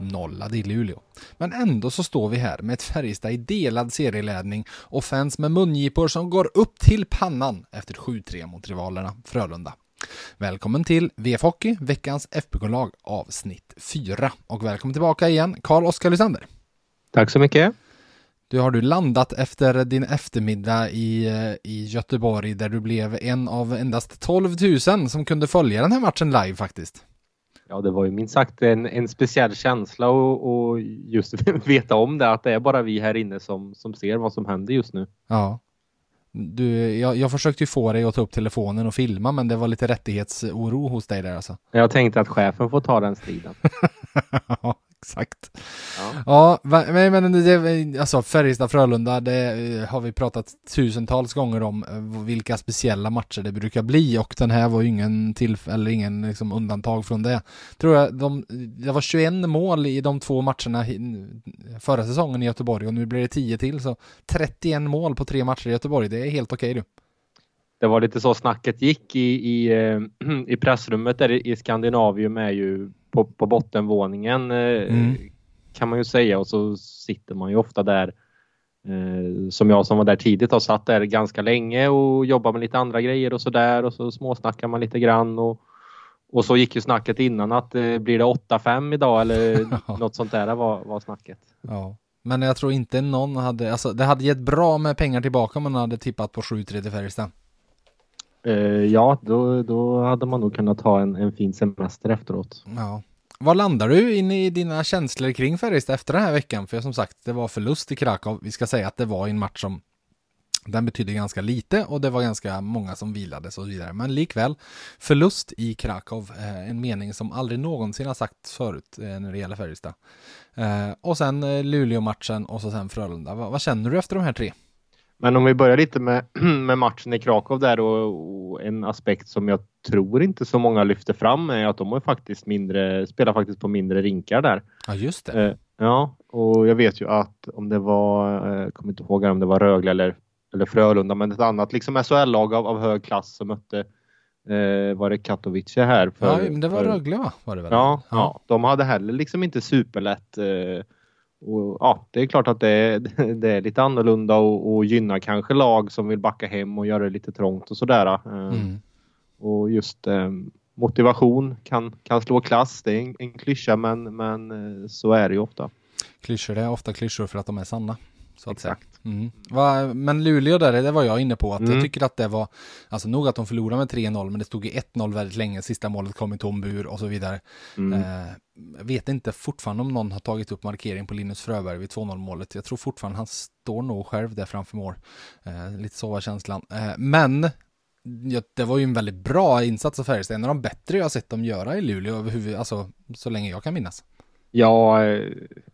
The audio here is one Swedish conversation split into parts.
Nollad i Luleå. Men ändå så står vi här med ett Färjestad i delad serieledning och fans med mungipor som går upp till pannan efter 7-3 mot rivalerna Frölunda. Välkommen till VF Hockey, veckans FBK-lag avsnitt 4. Och välkommen tillbaka igen, Karl-Oskar Lysander. Tack så mycket. Du har du landat efter din eftermiddag i, eh, i Göteborg där du blev en av endast 12 000 som kunde följa den här matchen live faktiskt. Ja, det var ju minst sagt en, en speciell känsla och, och just veta om det, att det är bara vi här inne som, som ser vad som händer just nu. Ja. Du, jag, jag försökte ju få dig att ta upp telefonen och filma, men det var lite rättighetsoro hos dig där alltså. Jag tänkte att chefen får ta den striden. exakt. Ja, ja men, men det, alltså Färjestad-Frölunda, det eh, har vi pratat tusentals gånger om eh, vilka speciella matcher det brukar bli och den här var ju ingen tillfälle, eller ingen liksom undantag från det. Tror jag, de, det var 21 mål i de två matcherna förra säsongen i Göteborg och nu blir det 10 till, så 31 mål på tre matcher i Göteborg, det är helt okej okay, du det var lite så snacket gick i, i, eh, i pressrummet där i Skandinavium är ju på, på bottenvåningen eh, mm. kan man ju säga och så sitter man ju ofta där eh, som jag som var där tidigt har satt där ganska länge och jobbar med lite andra grejer och så där och så småsnackar man lite grann och, och så gick ju snacket innan att eh, blir det 8-5 idag eller något sånt där var, var snacket. Ja. Men jag tror inte någon hade, alltså det hade gett bra med pengar tillbaka om man hade tippat på 7-3 till Färjestad. Uh, ja, då, då hade man nog kunnat ta en, en fin semester efteråt. Ja. Var landar du in i dina känslor kring Färjestad efter den här veckan? För som sagt, det var förlust i Krakow. Vi ska säga att det var en match som den betydde ganska lite och det var ganska många som vilades och så vidare. Men likväl, förlust i Krakow, eh, en mening som aldrig någonsin har sagts förut eh, när det gäller Färjestad. Eh, och sen Luleå-matchen och så sen Frölunda. vad känner du efter de här tre? Men om vi börjar lite med, med matchen i Krakow där och, och, en aspekt som jag tror inte så många lyfter fram är att de har faktiskt mindre, spelar faktiskt på mindre rinkar där. Ja, just det. Eh, ja, och jag vet ju att om det var, jag eh, kommer inte ihåg om det var Rögle eller, eller Frölunda, men ett annat liksom SHL-lag av, av hög klass som mötte eh, var det Katowice här? För, ja, men det var för, Rögle va? Var det väl? Ja, ja. ja, de hade heller liksom inte superlätt eh, och, ja, det är klart att det är, det är lite annorlunda och, och gynnar kanske lag som vill backa hem och göra det lite trångt och sådär. Eh, mm. Och just eh, motivation kan, kan slå klass. Det är en, en klyscha men, men eh, så är det ju ofta. Klyschor är ofta klyschor för att de är sanna. Så att Exakt. Mm. Va, men Luleå där, det var jag inne på. att mm. Jag tycker att det var, alltså nog att de förlorade med 3-0, men det stod ju 1-0 väldigt länge. Sista målet kom i tom bur och så vidare. Mm. Eh, jag vet inte fortfarande om någon har tagit upp markering på Linus Fröberg vid 2-0 målet. Jag tror fortfarande han står nog själv där framför mål. Eh, lite så var känslan. Eh, men ja, det var ju en väldigt bra insats av Färjestad. En av de bättre jag har sett dem göra i Luleå, alltså så länge jag kan minnas. Ja,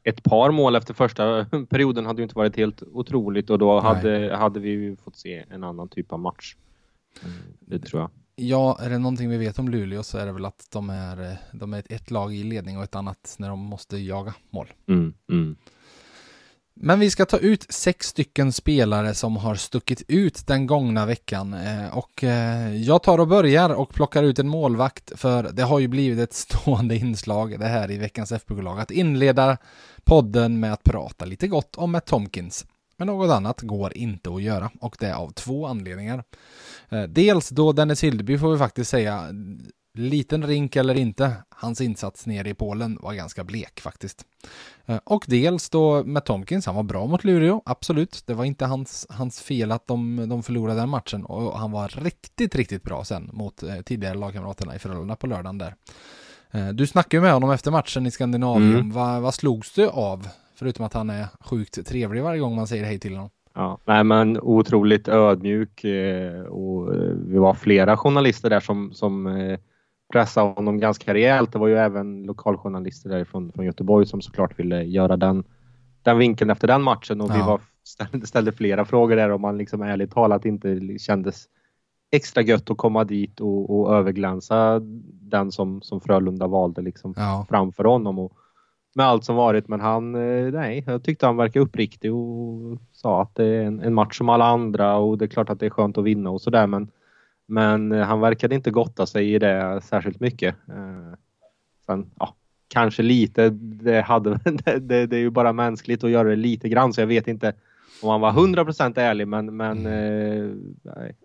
ett par mål efter första perioden hade ju inte varit helt otroligt och då hade, hade vi fått se en annan typ av match. Mm, det tror jag. Ja, är det någonting vi vet om Luleå så är det väl att de är, de är ett lag i ledning och ett annat när de måste jaga mål. Mm, mm. Men vi ska ta ut sex stycken spelare som har stuckit ut den gångna veckan eh, och eh, jag tar och börjar och plockar ut en målvakt för det har ju blivit ett stående inslag det här i veckans FBK-lag att inleda podden med att prata lite gott om Matt Tomkins. Men något annat går inte att göra och det är av två anledningar. Eh, dels då Dennis Hildeby får vi faktiskt säga Liten rink eller inte, hans insats nere i Polen var ganska blek faktiskt. Eh, och dels då med Tomkins, han var bra mot Luleå, absolut. Det var inte hans, hans fel att de, de förlorade den matchen och han var riktigt, riktigt bra sen mot eh, tidigare lagkamraterna i Frölunda på lördagen där. Eh, du snackade ju med honom efter matchen i Skandinavien. Mm. Vad, vad slogs du av? Förutom att han är sjukt trevlig varje gång man säger hej till honom. Ja, nej men otroligt ödmjuk och vi var flera journalister där som, som pressa honom ganska rejält. Det var ju även lokaljournalister därifrån från Göteborg som såklart ville göra den, den vinkeln efter den matchen och ja. vi var, ställde, ställde, flera frågor där om man liksom ärligt talat inte kändes extra gött att komma dit och, och överglänsa den som, som Frölunda valde liksom ja. framför honom. Och, med allt som varit men han, eh, nej, jag tyckte han verkade uppriktig och sa att det är en, en match som alla andra och det är klart att det är skönt att vinna och sådär men men eh, han verkade inte gotta sig i det särskilt mycket. Eh, sen, ja, kanske lite, det, hade, det, det, är ju bara mänskligt att göra det lite grann så jag vet inte om han var 100% ärlig men, men eh,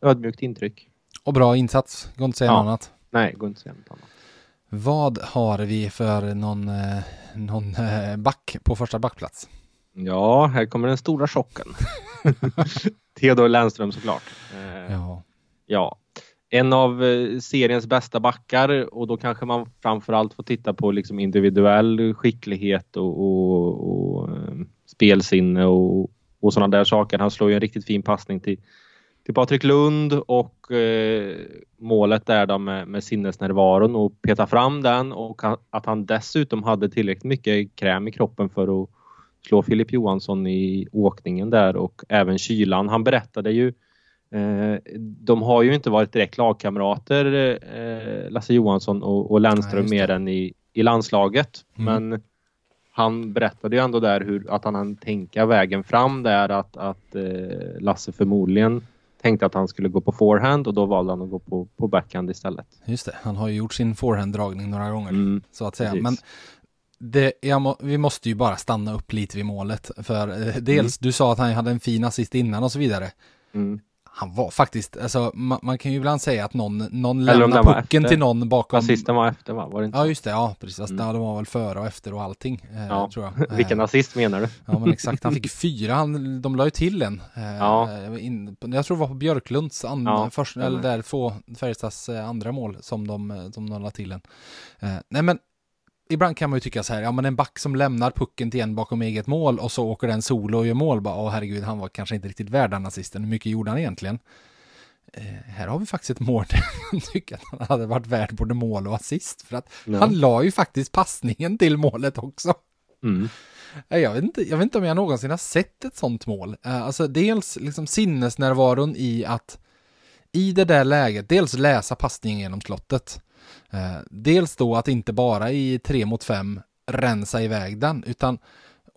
ödmjukt intryck. Och bra insats, går inte att säga ja. något annat. Nej, går inte att säga något annat. Vad har vi för någon, någon back på första backplats? Ja, här kommer den stora chocken. Theodor Lennström såklart. Ja. Ja, en av eh, seriens bästa backar och då kanske man framförallt får titta på liksom individuell skicklighet och, och, och eh, spelsinne och, och sådana där saker. Han slår ju en riktigt fin passning till, till Patrik Lund och eh, målet är då med, med sinnesnärvaron och peta fram den och att han dessutom hade tillräckligt mycket kräm i kroppen för att slå Filip Johansson i åkningen där och även kylan. Han berättade ju Eh, de har ju inte varit direkt lagkamrater, eh, Lasse Johansson och, och Lennström, mer än i, i landslaget. Mm. Men han berättade ju ändå där hur, att han hann tänka vägen fram där att, att eh, Lasse förmodligen tänkte att han skulle gå på forehand och då valde han att gå på, på backhand istället. Just det, han har ju gjort sin forehand-dragning några gånger mm, så att säga. Precis. Men det, må, vi måste ju bara stanna upp lite vid målet. För eh, dels, mm. du sa att han hade en fin assist innan och så vidare. Mm han var faktiskt, alltså man, man, kan ju ibland säga att någon, någon lämnar pucken till någon bakom. Assisten var efter va? Var det inte ja just det, ja precis. Mm. Ja, de var väl före och efter och allting. Eh, ja. tror jag. Vilken eh, assist menar du? Ja men exakt, han fick fyra, han, de la ju till en. Eh, ja. In, jag tror det var på Björklunds andra, ja, först, eller där två, Färjestads eh, andra mål som de, som de la till en. Eh, nej men ibland kan man ju tycka så här, ja men en back som lämnar pucken till en bakom eget mål och så åker den solo och gör mål, bara, åh herregud, han var kanske inte riktigt värd den assisten, hur mycket gjorde han egentligen? Eh, här har vi faktiskt ett mål där man tycker att han hade varit värd både mål och assist, för att ja. han la ju faktiskt passningen till målet också. Mm. Eh, jag, vet inte, jag vet inte om jag någonsin har sett ett sånt mål. Eh, alltså dels liksom sinnesnärvaron i att i det där läget, dels läsa passningen genom slottet. Eh, dels då att inte bara i tre mot fem rensa iväg den, utan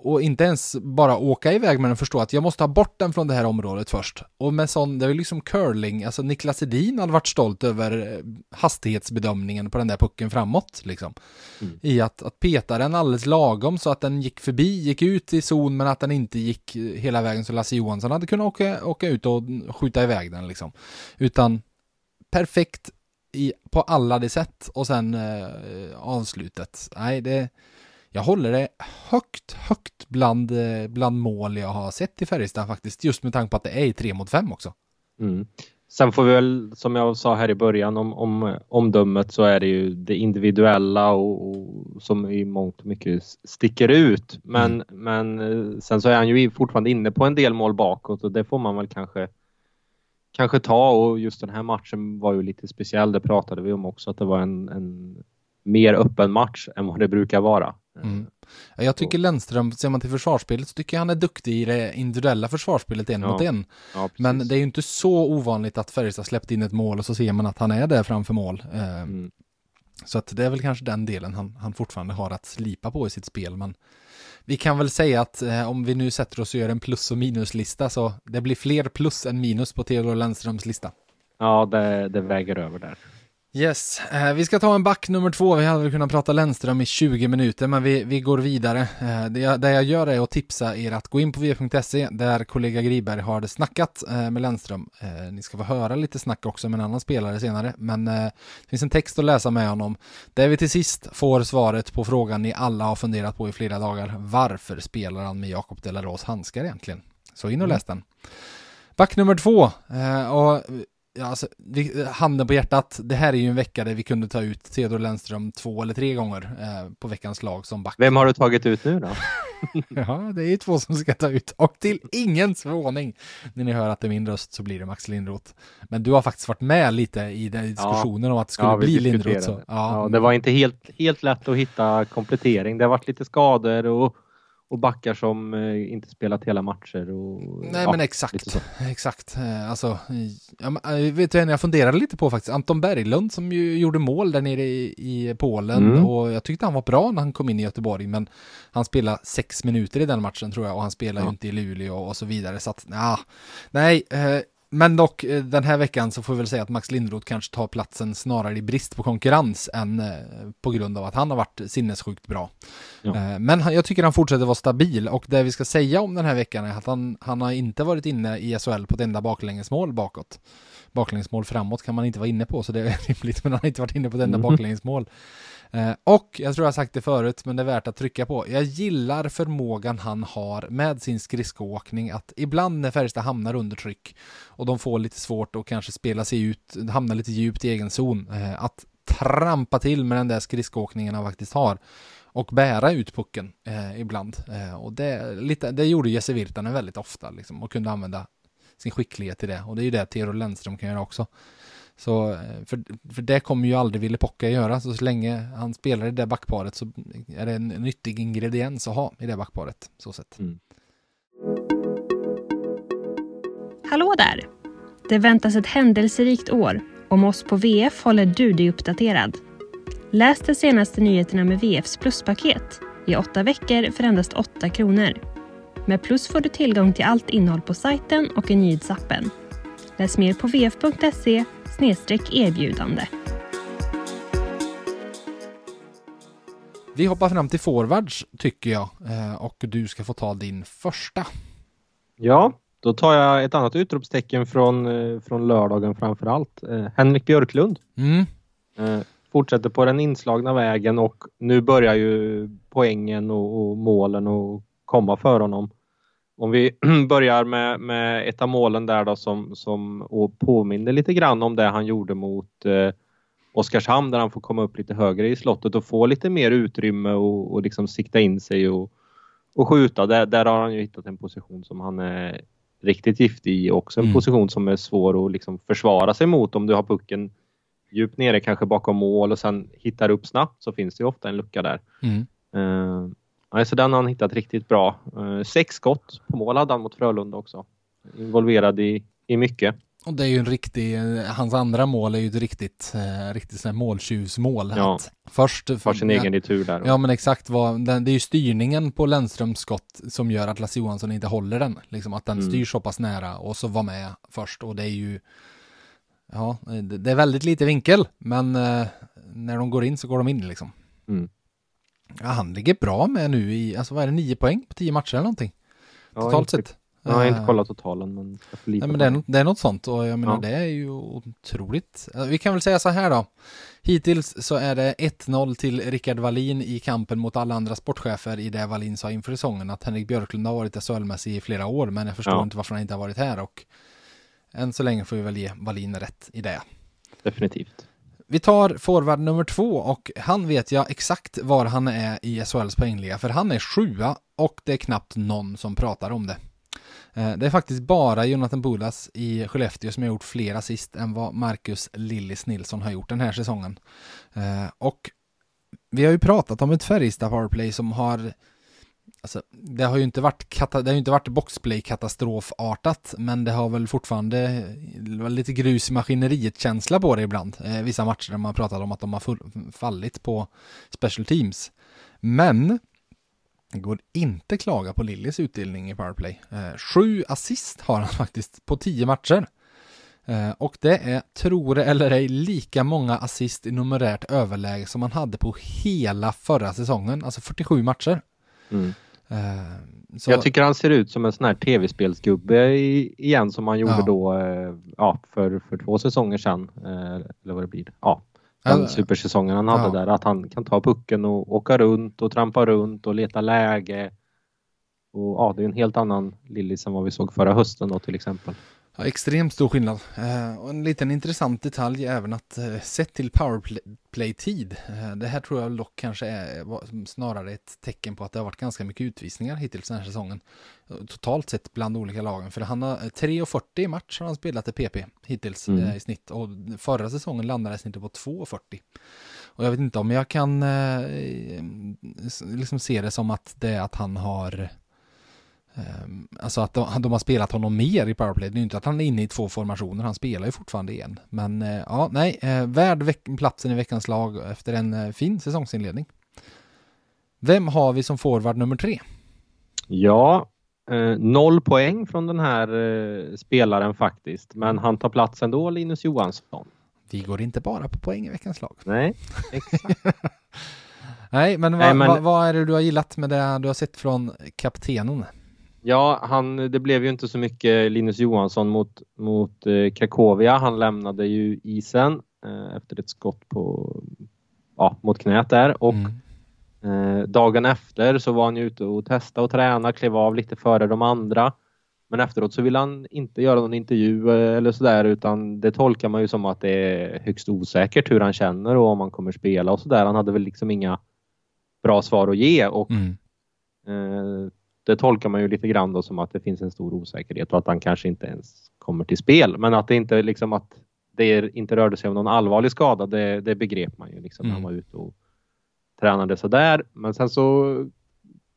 och inte ens bara åka iväg med den förstå att jag måste ha bort den från det här området först. Och med sån, det är liksom curling, alltså Niklas Edin hade varit stolt över eh, hastighetsbedömningen på den där pucken framåt liksom. Mm. I att, att peta den alldeles lagom så att den gick förbi, gick ut i zon men att den inte gick hela vägen så Lasse Johansson hade kunnat åka, åka ut och skjuta iväg den liksom. Utan perfekt i, på alla de sätt och sen eh, avslutet. Nej, det jag håller det högt, högt bland, eh, bland mål jag har sett i Färjestad faktiskt, just med tanke på att det är i tre mot fem också. Mm. Sen får vi väl, som jag sa här i början om, om omdömet så är det ju det individuella och, och som i mångt och mycket sticker ut. Men, mm. men eh, sen så är han ju fortfarande inne på en del mål bakåt och det får man väl kanske kanske ta och just den här matchen var ju lite speciell. Det pratade vi om också att det var en, en mer öppen match än vad det brukar vara. Mm. Jag tycker Lennström, ser man till försvarsspelet, så tycker jag han är duktig i det individuella försvarsspelet en ja. mot en. Ja, Men det är ju inte så ovanligt att Färjestad släppt in ett mål och så ser man att han är där framför mål. Eh, mm. Så att det är väl kanske den delen han, han fortfarande har att slipa på i sitt spel. Men vi kan väl säga att eh, om vi nu sätter oss och gör en plus och minuslista så det blir fler plus än minus på Theodor Lennströms lista. Ja, det, det väger över där. Yes, eh, vi ska ta en back nummer två. Vi hade väl kunnat prata Lennström i 20 minuter, men vi, vi går vidare. Eh, det, jag, det jag gör är att tipsa er att gå in på v.se där kollega Griberg har snackat eh, med Lennström. Ni ska få höra lite snack också med en annan spelare senare, men det finns en text att läsa med honom där vi till sist får svaret på frågan ni alla har funderat på i flera dagar. Varför spelar han med Jakob Delaros handskar egentligen? Så in och mm. läs den. Back nummer två, och Ja, alltså, vi, handen på hjärtat, det här är ju en vecka där vi kunde ta ut Theodor Lennström två eller tre gånger eh, på veckans lag som back. Vem har du tagit ut nu då? ja, det är ju två som ska ta ut och till ingens förvåning. När ni hör att det är min röst så blir det Max Lindroth. Men du har faktiskt varit med lite i den diskussionen ja. om att det skulle ja, bli Lindroth. Så, ja. ja. det var inte helt, helt lätt att hitta komplettering. Det har varit lite skador och och backar som eh, inte spelat hela matcher. Och, Nej ja, men exakt, exakt. Eh, alltså, jag, eh, vet du jag funderade lite på faktiskt, Anton Berglund som ju gjorde mål där nere i, i Polen mm. och jag tyckte han var bra när han kom in i Göteborg men han spelade sex minuter i den matchen tror jag och han spelar ja. ju inte i Luleå och så vidare så att, nah, nej, men dock, eh, den här veckan så får vi väl säga att Max Lindroth kanske tar platsen snarare i brist på konkurrens än eh, på grund av att han har varit sinnessjukt bra. Ja. Eh, men jag tycker han fortsätter vara stabil och det vi ska säga om den här veckan är att han, han har inte varit inne i SHL på ett enda baklängesmål bakåt. Baklängesmål framåt kan man inte vara inne på så det är rimligt men han har inte varit inne på ett enda mm. baklängesmål. Eh, och jag tror jag sagt det förut, men det är värt att trycka på. Jag gillar förmågan han har med sin skridskoåkning att ibland när Färjestad hamnar under tryck och de får lite svårt att kanske spela sig ut, hamna lite djupt i egen zon, eh, att trampa till med den där skridskoåkningen han faktiskt har och bära ut pucken eh, ibland. Eh, och det, lite, det gjorde Jesse Virtanen väldigt ofta liksom, och kunde använda sin skicklighet i det. Och det är ju det Theodor Lennström kan göra också. Så, eh, för, för det kommer ju aldrig Ville Pocka göra, så, så länge han spelar i det backparet så är det en nyttig ingrediens att ha i det backparet. Så sett. Mm. Hallå där! Det väntas ett händelserikt år. Om oss på VF håller du dig uppdaterad. Läs de senaste nyheterna med VFs pluspaket i åtta veckor för endast 8 kronor. Med Plus får du tillgång till allt innehåll på sajten och i nyhetsappen. Läs mer på vf.se erbjudande. Vi hoppar fram till forwards tycker jag eh, och du ska få ta din första. Ja, då tar jag ett annat utropstecken från, eh, från lördagen framför allt. Eh, Henrik Björklund. Mm. Fortsätter på den inslagna vägen och nu börjar ju poängen och, och målen att komma för honom. Om vi börjar med, med ett av målen där då som, som påminner lite grann om det han gjorde mot eh, Oskarshamn där han får komma upp lite högre i slottet och få lite mer utrymme och, och liksom sikta in sig och, och skjuta. Där, där har han ju hittat en position som han är riktigt giftig i. Också en mm. position som är svår att liksom försvara sig mot om du har pucken djupt nere, kanske bakom mål och sen hittar upp snabbt så finns det ofta en lucka där. Mm. Uh, Nej, så den har han hittat riktigt bra. Eh, sex skott på mål hade han mot Frölunda också. Involverad i, i mycket. Och det är ju en riktig, hans andra mål är ju ett riktigt, eh, riktigt sån här måltjusmål. Ja, först för sin egen retur där. Ja men exakt, vad, det är ju styrningen på Lennströms skott som gör att Lasse Johansson inte håller den. Liksom att den mm. styrs så pass nära och så var med först och det är ju Ja, det är väldigt lite vinkel men eh, när de går in så går de in liksom. Mm. Ja, han ligger bra med nu i, alltså vad är det, nio poäng på tio matcher eller någonting? Totalt ja, inte, sett. Jag har inte kollat totalen men Nej, men det är, det är något sånt och jag menar ja. det är ju otroligt. Vi kan väl säga så här då. Hittills så är det 1-0 till Rickard Wallin i kampen mot alla andra sportchefer i det Wallin sa inför säsongen att Henrik Björklund har varit SHL-mässig i flera år men jag förstår ja. inte varför han inte har varit här och än så länge får vi väl ge Wallin rätt i det. Definitivt. Vi tar forward nummer två och han vet jag exakt var han är i SHLs poängliga för han är sjua och det är knappt någon som pratar om det. Eh, det är faktiskt bara Jonathan Bulas i Skellefteå som har gjort fler assist än vad Marcus Lillis Nilsson har gjort den här säsongen. Eh, och vi har ju pratat om ett Färjestad powerplay som har Alltså, det har ju inte varit, det har inte varit boxplay-katastrofartat, men det har väl fortfarande eh, lite grus i maskineriet-känsla på det ibland. Eh, vissa matcher där man pratat om att de har fallit på special teams. Men det går inte klaga på Lillis utdelning i powerplay. Eh, sju assist har han faktiskt på tio matcher. Eh, och det är, tror det eller ej, lika många assist i numerärt överläge som han hade på hela förra säsongen, alltså 47 matcher. Mm. Eh, så... Jag tycker han ser ut som en sån här tv-spelsgubbe igen som han gjorde ja. då eh, ja, för, för två säsonger sedan. Eh, eller vad det blir. Ja, den ja. supersäsongen han hade där. Att han kan ta pucken och åka runt och trampa runt och leta läge. Och, ja, det är en helt annan Lillis än vad vi såg förra hösten då till exempel. Ja, extremt stor skillnad. Eh, och en liten intressant detalj är även att eh, sett till powerplay-tid, eh, det här tror jag dock kanske är snarare ett tecken på att det har varit ganska mycket utvisningar hittills den här säsongen. Totalt sett bland olika lagen, för han har 3,40 i match har han spelat i PP hittills mm. Eh, i snitt och förra säsongen landade snittet på 2,40. Och jag vet inte om jag kan eh, liksom se det som att det är att han har alltså att de, de, har spelat honom mer i powerplay. Det är ju inte att han är inne i två formationer, han spelar ju fortfarande igen. Men uh, ja, nej, uh, värd platsen i veckans lag efter en uh, fin säsongsinledning. Vem har vi som forward nummer tre? Ja, noll poäng från den här spelaren faktiskt, men han tar plats ändå, Linus Johansson. Vi går inte bara på poäng i veckans lag. Nej, exakt. nej, men, vad, men... Vad, vad är det du har gillat med det du har sett från kaptenen? Ja, han, det blev ju inte så mycket Linus Johansson mot, mot eh, Krakowia. Han lämnade ju isen eh, efter ett skott på, ja, mot knät där och mm. eh, dagen efter så var han ju ute och testade och träna, klev av lite före de andra. Men efteråt så vill han inte göra någon intervju eh, eller sådär utan det tolkar man ju som att det är högst osäkert hur han känner och om han kommer spela och sådär. Han hade väl liksom inga bra svar att ge och mm. eh, det tolkar man ju lite grann då som att det finns en stor osäkerhet och att han kanske inte ens kommer till spel. Men att det inte liksom att det inte rörde sig om någon allvarlig skada, det, det begrep man ju liksom mm. han var ute och tränade sådär. Men sen så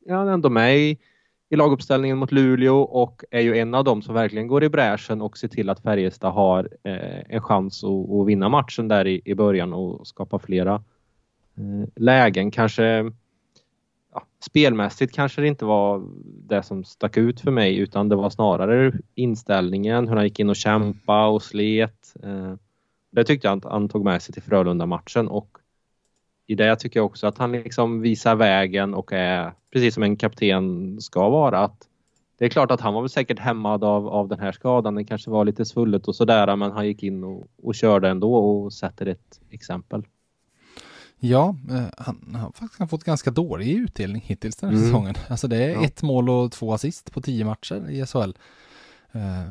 är han ändå med i, i laguppställningen mot Luleå och är ju en av dem som verkligen går i bräschen och ser till att Färjestad har eh, en chans att, att, vinna matchen där i, i början och skapa flera eh, lägen. Kanske spelmässigt kanske det inte var det som stack ut för mig utan det var snarare inställningen, hur han gick in och kämpa och slet. Eh, det tyckte jag att han tog med sig till Frölunda-matchen och i det tycker jag också att han liksom visar vägen och är precis som en kapten ska vara. Att det är klart att han var väl säkert hämmad av, av den här skadan. Det kanske var lite svullet och sådär men han gick in och, och körde ändå och sätter ett exempel. Ja, eh, han har faktiskt fått ganska dålig utdelning hittills den här mm. säsongen. Alltså det är ja. ett mål och två assist på tio matcher i SHL. Eh,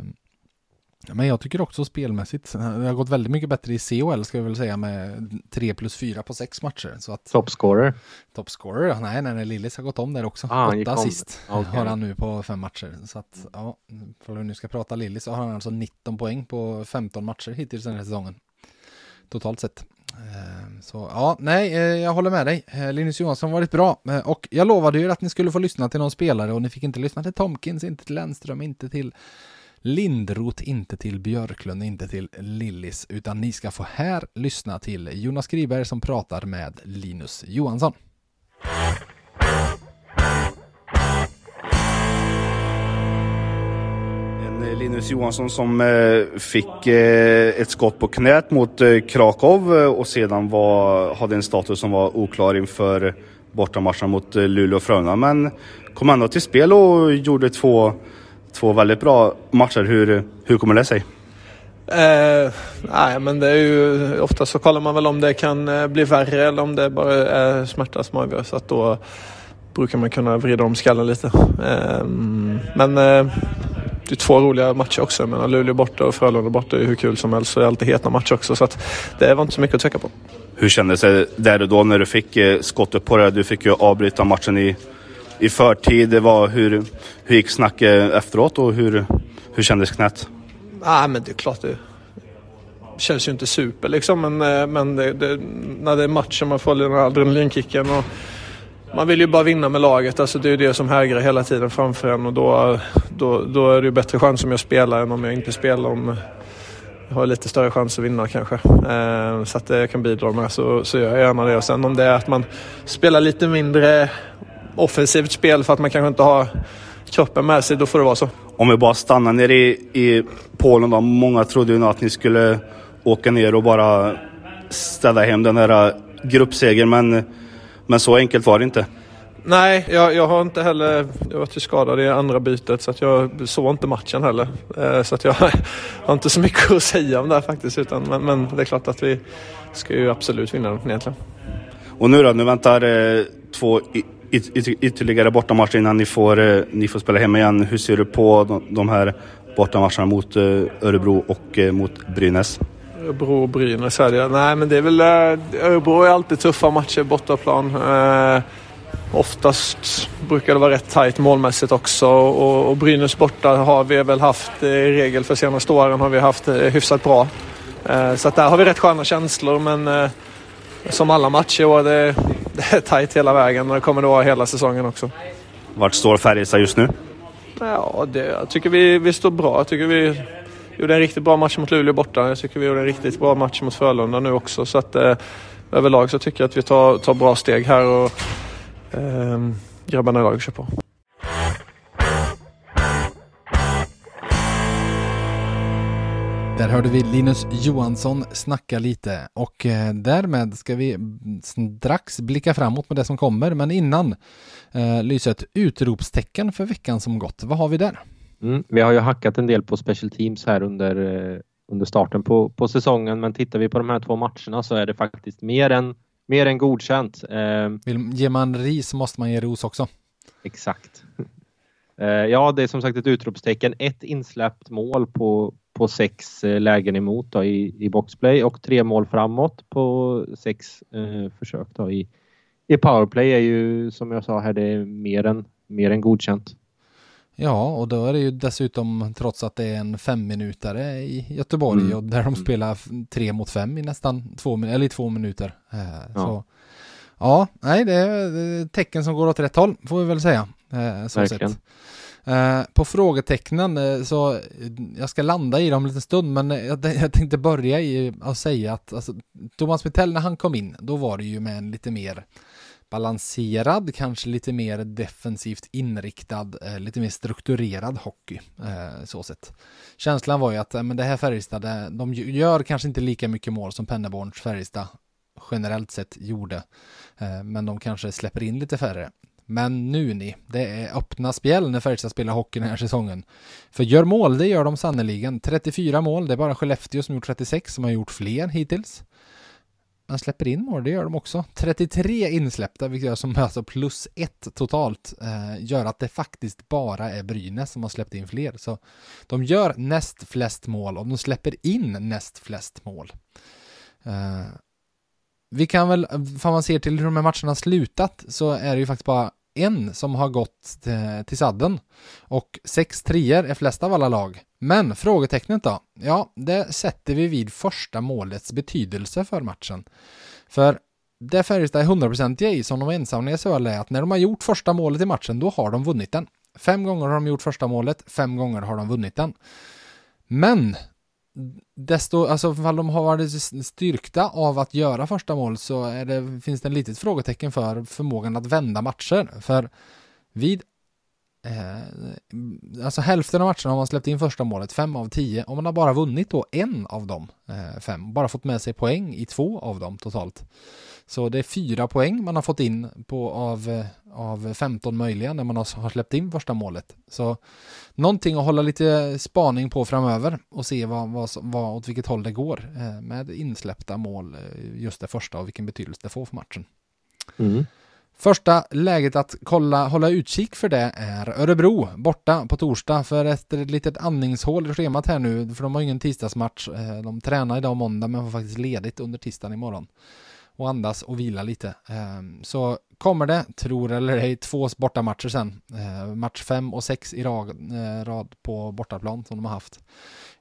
men jag tycker också spelmässigt, det har gått väldigt mycket bättre i CHL ska vi väl säga med 3 plus 4 på sex matcher. Så att, Topscorer? Topscorer, nej, nej, nej, Lillis har gått om där också. Ah, Åtta assist okay. har han nu på fem matcher. Så att, ja, för vi nu ska prata Lillis så har han alltså 19 poäng på 15 matcher hittills den här säsongen. Totalt sett. Eh, så ja, nej, eh, jag håller med dig. Eh, Linus Johansson varit bra och jag lovade ju att ni skulle få lyssna till någon spelare och ni fick inte lyssna till Tomkins, inte till Lennström, inte till Lindroth, inte till Björklund, inte till Lillis, utan ni ska få här lyssna till Jonas Griberg som pratar med Linus Johansson. Eh, Linus Johansson som eh, fick eh, ett skott på knät mot Krakow och sedan var, hade en status som var oklar inför bortamatchen mot Luleå och Frölunda. Men kom ändå till spel och gjorde två, två väldigt bra matcher. Hur, hur kommer det sig? Eh, nej, men det är ju ofta så kollar man väl om det kan bli värre eller om det bara är smärta som avgör. Så att då brukar man kunna vrida om skallen lite. Eh, men eh, det är två roliga matcher också. Jag menar, Luleå borta och Frölunda borta är hur kul som helst. Så det är alltid heta matcher också. Så att det var inte så mycket att tveka på. Hur kändes det där och då när du fick eh, skottet på det? Du fick ju avbryta matchen i, i förtid. Det var, hur, hur gick snacket efteråt och hur, hur kändes knät? Ah, men det är klart det känns ju inte super liksom. Men, eh, men det, det, när det är matchen man får den här adrenalinkicken. Och, man vill ju bara vinna med laget. Alltså det är ju det som hägrar hela tiden framför en och då, då, då är det ju bättre chans om jag spelar än om jag inte spelar. Om jag har lite större chans att vinna kanske. Eh, så att jag kan bidra med så, så gör jag gärna det. Och sen om det är att man spelar lite mindre offensivt spel för att man kanske inte har kroppen med sig, då får det vara så. Om vi bara stannar nere i, i Polen då. Många trodde ju att ni skulle åka ner och bara städa hem den där gruppsegern men men så enkelt var det inte. Nej, jag, jag har inte heller, jag var skadad i andra bytet så att jag såg inte matchen heller. Eh, så att jag har inte så mycket att säga om det här faktiskt. Utan, men, men det är klart att vi ska ju absolut vinna den egentligen. Och nu då, nu väntar eh, två yt ytterligare bortamatcher innan ni får, eh, ni får spela hemma igen. Hur ser du på de, de här bortamatcherna mot Örebro och mot Brynäs? Örebro och Brynäs är det. Nej, men det är väl... Örebro är alltid tuffa matcher bortaplan. Eh, oftast brukar det vara rätt tajt målmässigt också och, och Brynäs borta har vi väl haft i regel för senaste åren har vi haft hyfsat bra. Eh, så att där har vi rätt sköna känslor men eh, som alla matcher i år, det, det är tajt hela vägen och det kommer det vara hela säsongen också. Vart står Färjestad just nu? Ja, det, jag tycker vi, vi står bra. Jag tycker vi gjorde en riktigt bra match mot Luleå borta. Jag tycker vi gjorde en riktigt bra match mot Frölunda nu också. Så att, eh, överlag så tycker jag att vi tar, tar bra steg här och eh, grabbarna i laget kör på. Där hörde vi Linus Johansson snacka lite och eh, därmed ska vi strax blicka framåt med det som kommer men innan eh, lyser ett utropstecken för veckan som gått. Vad har vi där? Mm, vi har ju hackat en del på special teams här under, eh, under starten på, på säsongen men tittar vi på de här två matcherna så är det faktiskt mer än, mer än godkänt. Eh, Vill, ger man ris måste man ge ros också. Exakt. Eh, ja, det är som sagt ett utropstecken. Ett insläppt mål på, på sex eh, lägen emot då, i, i boxplay och tre mål framåt på sex eh, försök då, i, i powerplay är ju som jag sa här det är mer än, mer än godkänt. Ja, och då är det ju dessutom trots att det är en femminutare i Göteborg mm. och där de mm. spelar tre mot fem i nästan två, eller i två minuter. Eh, ja. Så, ja, nej, det är tecken som går åt rätt håll får vi väl säga. Eh, så Verkligen. Sätt. Eh, på frågetecknen så jag ska landa i dem en liten stund men jag, jag tänkte börja i att säga att alltså, Thomas Mittell när han kom in då var det ju med en lite mer balanserad, kanske lite mer defensivt inriktad, eh, lite mer strukturerad hockey. Eh, så sett. Känslan var ju att eh, men det här Färjestad, eh, de gör kanske inte lika mycket mål som Pennerborns Färjestad generellt sett gjorde. Eh, men de kanske släpper in lite färre. Men nu ni, det är öppna spjäll när Färjestad spelar hockey den här säsongen. För gör mål, det gör de sannoliken. 34 mål, det är bara Skellefteå som gjort 36 som har gjort fler hittills. Men släpper in mål, det gör de också. 33 insläppta, vilket gör som alltså plus ett totalt, eh, gör att det faktiskt bara är Brynäs som har släppt in fler. Så de gör näst flest mål och de släpper in näst flest mål. Eh, vi kan väl, eh, för man ser till hur de här matcherna slutat, så är det ju faktiskt bara en som har gått till sadden. Och sex trier är flest av alla lag. Men frågetecknet då? Ja, det sätter vi vid första målets betydelse för matchen. För det Färjestad är hundraprocentiga i, som de ensamma i SHL, är att när de har gjort första målet i matchen, då har de vunnit den. Fem gånger har de gjort första målet, fem gånger har de vunnit den. Men desto, alltså ifall de har varit styrkta av att göra första mål så är det, finns det en litet frågetecken för förmågan att vända matcher. För vid Eh, alltså hälften av matcherna har man släppt in första målet, fem av tio, och man har bara vunnit då en av dem eh, fem, bara fått med sig poäng i två av dem totalt. Så det är fyra poäng man har fått in på av, eh, av 15 möjliga när man har, släppt in första målet. Så någonting att hålla lite spaning på framöver och se vad, vad, vad, åt vilket håll det går eh, med insläppta mål, eh, just det första och vilken betydelse det får för matchen. Mm. Första läget att kolla, hålla utkik för det är Örebro borta på torsdag för efter ett litet andningshål i schemat här nu för de har ingen tisdagsmatch. Eh, de tränar idag måndag men får faktiskt ledigt under tisdagen imorgon och andas och vila lite. Eh, så kommer det, tror eller ej, två bortamatcher sen. Eh, match fem och sex i rad, rad på bortaplan som de har haft.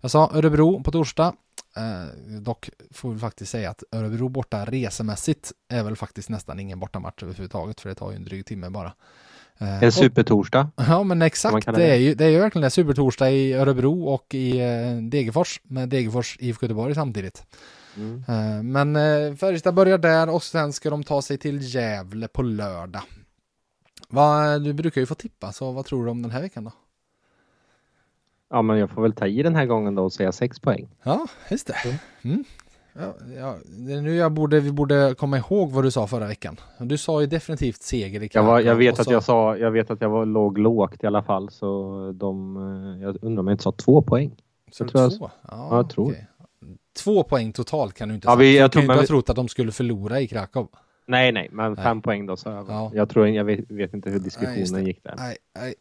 Jag sa Örebro på torsdag. Ehm, dock får vi faktiskt säga att Örebro borta resemässigt är väl faktiskt nästan ingen bortamatch överhuvudtaget för det tar ju en dryg timme bara. En supertorsdag. Ja men exakt, det är, ju, det är ju verkligen en supertorsdag i Örebro och i eh, Degerfors med Degerfors IFK Göteborg samtidigt. Mm. Eh, men eh, Färjestad börjar där och sen ska de ta sig till Gävle på lördag. Va, du brukar ju få tippa, så vad tror du om den här veckan då? Ja, men jag får väl ta i den här gången då och säga sex poäng. Ja, just det. Mm. Ja, ja, nu jag borde, vi borde komma ihåg vad du sa förra veckan. Du sa ju definitivt seger i jag, var, jag vet att så... jag sa, jag vet att jag var låg lågt i alla fall, så de, eh, jag undrar om jag inte sa två poäng. Så jag tror två? Jag, ja, jag tror. Okay två poäng totalt kan du inte ja, vi, jag tror, du kan ju inte ha trott att de skulle förlora i Krakow. Nej, nej, men nej. fem poäng då. Så jag, ja. jag tror, jag vet, vet, inte hur diskussionen nej, gick där. Nej, nej.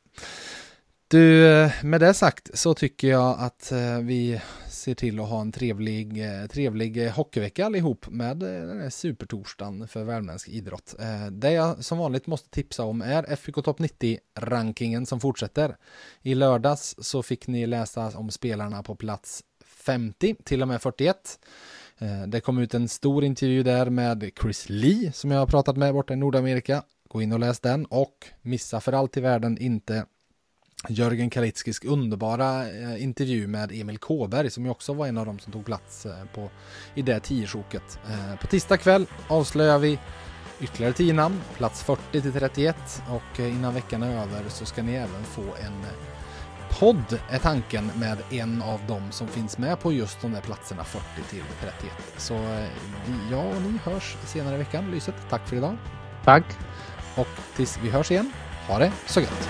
Du, med det sagt så tycker jag att eh, vi ser till att ha en trevlig, eh, trevlig hockeyvecka allihop med eh, den här supertorsdagen för värmländsk idrott. Det jag som vanligt måste tipsa om är FIK Topp 90-rankingen som fortsätter. I lördags så fick ni läsa om spelarna på plats 50 till och med 41. Det kom ut en stor intervju där med Chris Lee som jag har pratat med borta i Nordamerika. Gå in och läs den och missa för allt i världen inte Jörgen Kalitskis underbara eh, intervju med Emil Kåberg som ju också var en av dem som tog plats eh, på, i det tiosjoket. Eh, på tisdag kväll avslöjar vi ytterligare tio namn, plats 40 till 31 och innan veckan är över så ska ni även få en podd är tanken med en av dem som finns med på just de där platserna 40 till 31. Så ja, och ni hörs senare i veckan. Lyset, tack för idag. Tack. Och tills vi hörs igen, ha det så gött.